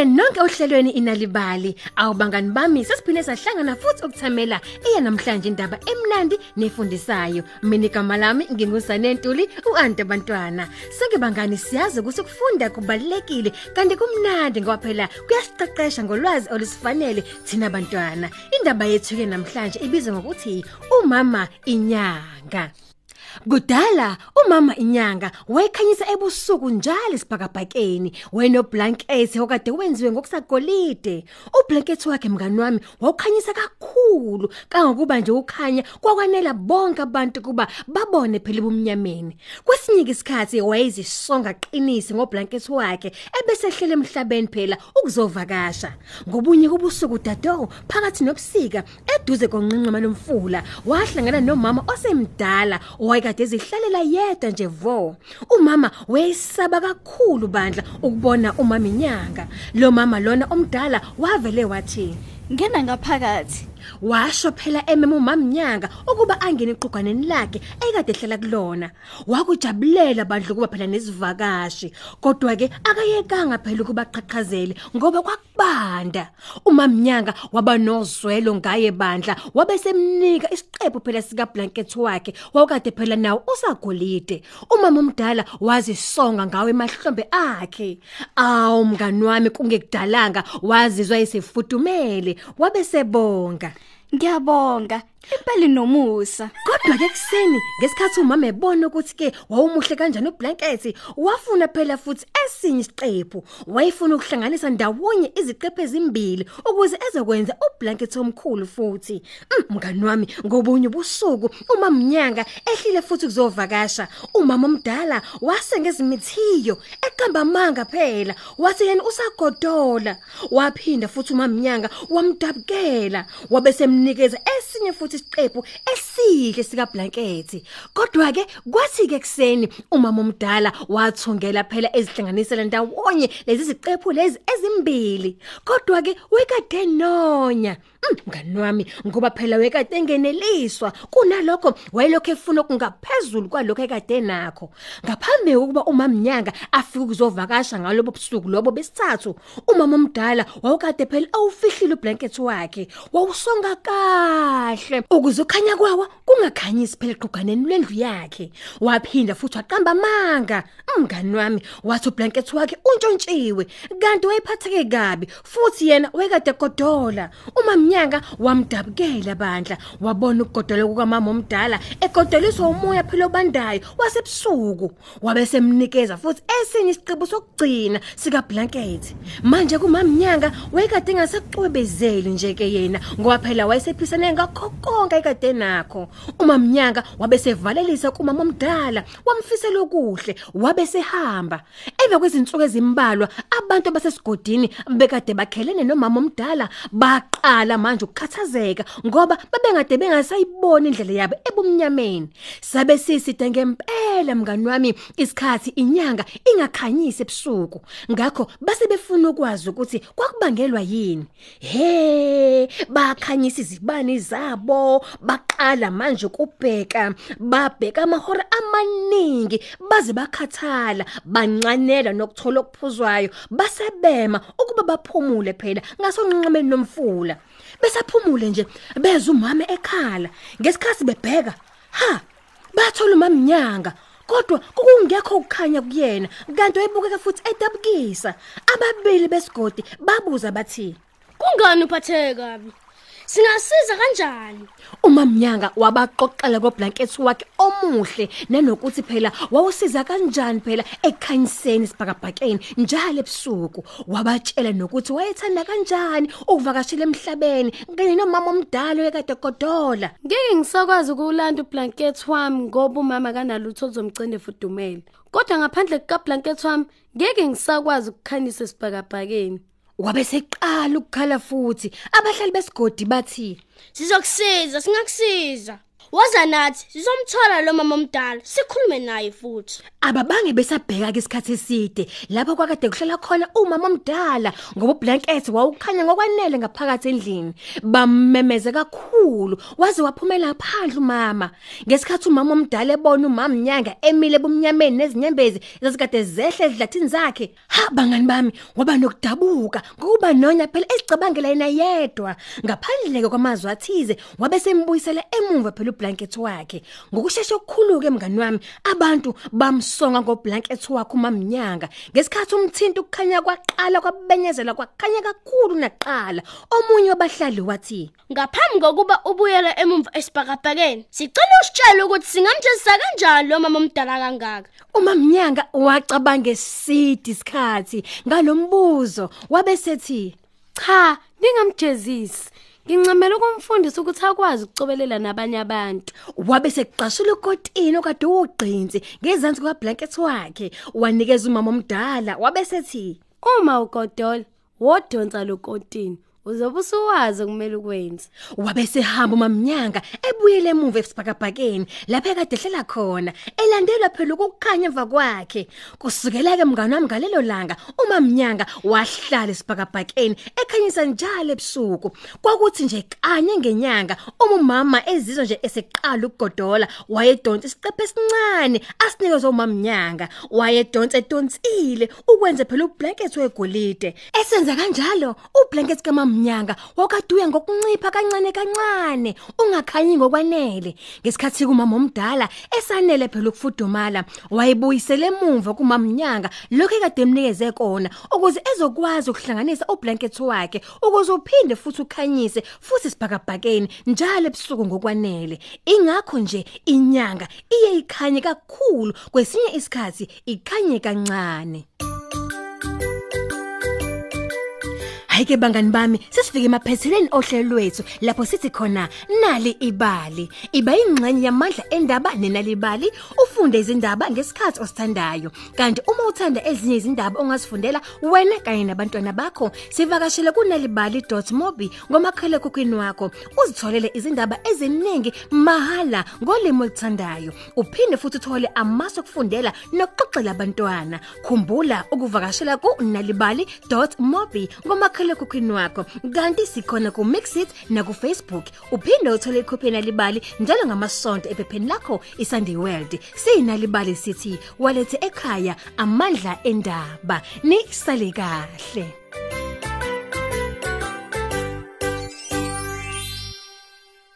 Nibambele nonke ohlelweni inalibali. Awubangani bami sesiphinde sahlangana futhi ukuthamela iya namhlanje indaba emnandi nefundisayo. Mina igama lami ngingusane Ntuli uante bantwana. Seke bangani siyazi ukuthi ukufunda kubalekile kanti kumnandi ngoba phela kuyasiqeqesha ngolwazi olusifanele thina bantwana. Indaba yethu ke namhlanje ibizwa ngokuthi umama inyanga. Kudala umama inyanga wayekhanyisa ebusuku njalo isibhakabhakeni weno blanket okade wenziwe ngokusagolide. Ublanket wakhe mngani wami wawukhanyisa kakhulu. Kangokuba nje ukhanya kwakwanela bonke abantu kuba babone phela ubumnyameni kwesinye isikhathi wayezisonga qinisi ngoblanket wakhe ebesehlele emhlabeni phela ukuzovakasha. Ngobunye kubusuku dado phakathi nobusika eduze konqinqema lomfula wahlangana nomama osemdala wayekade ezihlalela yedwa nje vo. Umama wayesaba kakhulu bandla ukubona umama inyanga lo mama lona omdala wavele wathi ngena ngaphakathi. Washo phela emema umamnyanga ukuba angene iqhuganeni lakhe ekade ehlala kulona. Wakujabulela bandla kuba phela nesivakashi kodwa ke akayekanga phela ukuba qhaqhazele ngoba kwakubanda. Umamnyanga waba nozwelo ngaye bandla wabe semnika isiqephu phela sika blanket wakhe wakade phela nawo usagolide. Umama omdala wazisonga ngawe emahlombe akhe. Awu mngani wami kungekudalanga wazizwa esefudumele wabe sebonga ngiyabonga impela nomusa Kodwa ke kuseni ngesikhathi umama ebona ukuthi ke wawumuhle kanjani ublanket wafuna phela futhi esinye isiqephu. Wayefuna ukuhlanganisa ndawonye iziqephu ezimbili ukuze ezokwenza ublanket omkhulu futhi. Mm, mngani wami ngobunye ubusuku uma mnyanga ehlile futhi kuzovakasha umama omdala wasengezimithiyo eqamba manga phela wathi yena usagodola. Waphinda futhi uma mnyanga wamdabukela wabe semnikeza esinye futhi isiqephu esihle sika blanket kodwa ke kwathi ke kuseni umama omdala wathungela phela ezihlanganisela ndawonye lezi ziqephu lezi ezimbili. Kodwa ke wekade nonya mngani wami ngoba phela wekade engeneliswa. Kunalokho wayelokho efuna okungaphezulu kwalokho ekade nakho ngaphambi kokuba umamnyanga afike ukuzovakasha ngalobo busuku lobo besithathu umama omdala wawukade phela awufihlile ublanket wakhe wawusonga kahle. Ukuze ukhanya kwawo kungakhanyisi phela eqhuganeni lendlu yakhe. Waphinda futhi waqamba amanga. Umngani wami wathi ublanket wakhe untshontshiwe kanti wayephatheke kabi futhi yena wekade godola. Umamnyanga wamdabukela bandla wabona ukugodola kukamama omdala egodoliswa umoya phela obandayo wasebusuku wabe semnikeza futhi esinye isiqibo sokugcina sika blanket manje kumamnyanga wayekade engasacwebezeli nje ke yena ngoba phela wayesephisane ngakho konke ekade nakho umamnyanga wabe sevalelisa kumama omdala wamfisela okuhle wabe sehamba emva kwezinsuku ezimbalwa abantu basesigodini bekade bakhelene nomama omdala baqala manje ukukhathazeka ngoba babengade bengasayibona indlela yabo ebumnyameni. Sabe siside ngempela mngani wami isikhathi inyanga ingakhanyisi ebusuku. Ngakho base befuna ukwazi ukuthi kwakubangelwa yini. He bakhanyisa izibani zabo baqala manje ukubheka babheka amahora amaningi baze bakhathala bancanela nokuthola okuphuzwayo basebema ukuba baphumule phela ngasonqenqemeni nomfula besaphumule nje beza umama ekhala. Ngesikhathi bebheka ha bathola umamnyanga kodwa kungekho ukukhanya kuyena. Kanti wayebukeka futhi edabukisa. Ababili besigodi babuza bathi Kungani uphatheke kabi? Singasiza kanjani? umamnyanga wabaqoqela koblanket wakhe omuhle nanokuthi phela wawusiza kanjani phela ekhanyiseni isibhakabhakeni njalo ebusuku wabatshela nokuthi wayethanda kanjani ukuvakashela emhlabeni kanye nomama omdala ekade godola Ngeke ngisakwazi ukulanda ublanket wami ngoba umama kanalutho ozomcinde fudumele. Kodwa ngaphandle kuka blanket wami ngeke ngisakwazi ukukhanyisa isibhakabhakeni. Wabe seqala ukukhala futhi abahlali besigodi bathi Sizokusiza, singakusiza. Woza nathi sizomthola lo mama omdala sikhulume naye futhi. ababange besabheka ke isikhathi eside lapho kwakade kuhlala khona umama omdala ngoba ublanket wawukhanya ngokwanele ngaphakathi endlini. Bamemeze kakhulu waze waphumela phandle umama. Ngesikhathi umama omdala ebona umama Mnyanga emile ebumnyameni nezinyembezi ezikade zehle ezidlathini zakhe. Ha bangani bami waba nokudabuka ngokuba nonya phela ezicabangela yena yedwa. Ngaphandle kwamazwi athize wabe sembuyisela emumva phela ublanket wakhe ngokusheshsha okukhulu ke mngani wami abantu bamsonga ngoblanket wakhe umamnyanga ngesikhathi umthinto ukukhanya kwaqala kwabenyezela kwakhanya kakhulu naqala omunye wabahlali wathi Ngaphambi kokuba ubuyele emumva esibhakabhakeni, sicela usitshele ukuthi singamjezisa kanjani lo mama omdala kangaka. umamnyanga wacabanga esidi isikhathi ngalombuzo wabesethi Cha, ningamjezisi. Ngincamela ukumfundisa ukuthi akwazi ukucobelela nabanye abantu. wabe seqashula ukotini okade ugqinzi ngezansi kwablanket wakhe wanikeza umama omdala wabe sethi Uma ugodola, wodonsa lokotini, uzobe usuwazi kumele ukwenze. wabe sehamba umamnyanga ebuyele emuva esibhakabhakeni lapha ekade ehlela khona elandelwa phela ukukhanya emva kwakhe. Kusukela ke mngani wami ngalelo langa umamnyanga wahlala esibhakabhakeni ekhanyisa njalo ebusuku. Kwakuthi nje kanye ngenyanga uma umama ezizwe nje eseqala ukugodola wayedonsa isiqephe esincane asinikezwe umamnyanga. Wayedonsa edonsile ukwenza phela ublanket wegolide. Esenza kanjalo ublanket kamamnyanga wakaduya ngokuncipha kancane kancane ungakhanyi ngokwanele. Ngesikhathi kumama omdala esanele phela ukufudumala wayebuyisele emuva kumamnyanga lokho ekade emnikeze kona ukuze ezokwazi ukuhlanganisa ublanket wakhe ukuze uphinde futhi ukhanyise futhi isibhakabhakeni njalo ebusuku ngokwanele. Ingakho nje inyanga iye ikhanye kakhulu kwesinye isikhathi ikhanye kancane. Hayike bangani bami sesifike emaphetheleni ohlelo lwethu lapho sithi khona nali ibali. Iba ingxenye yamandla endaba nenalibali ufunde izindaba ngesikhathi osithandayo. Kanti uma uthanda ezinye izindaba ongazifundela wena kanye nabantwana bakho sivakashele kunalibali.mobi ngomakhala ekhukhwini wakho. Uzitholele izindaba eziningi mahala ngolimo oluthandayo. Uphinde futhi uthole amasu okufundela nokuxoxela abantwana. Khumbula ukuvakashela ku.nalibali.mobi ngomakhala ekhukhwini wakho. Kanti sikhona ku Mixit na ku Facebook uphinde uthole ikhophi nalibali njalo ngamasonto ephepheni lakho iSunday World. Sinalibali sithi walethe ekhaya amandla endaba. Ni sale kahle.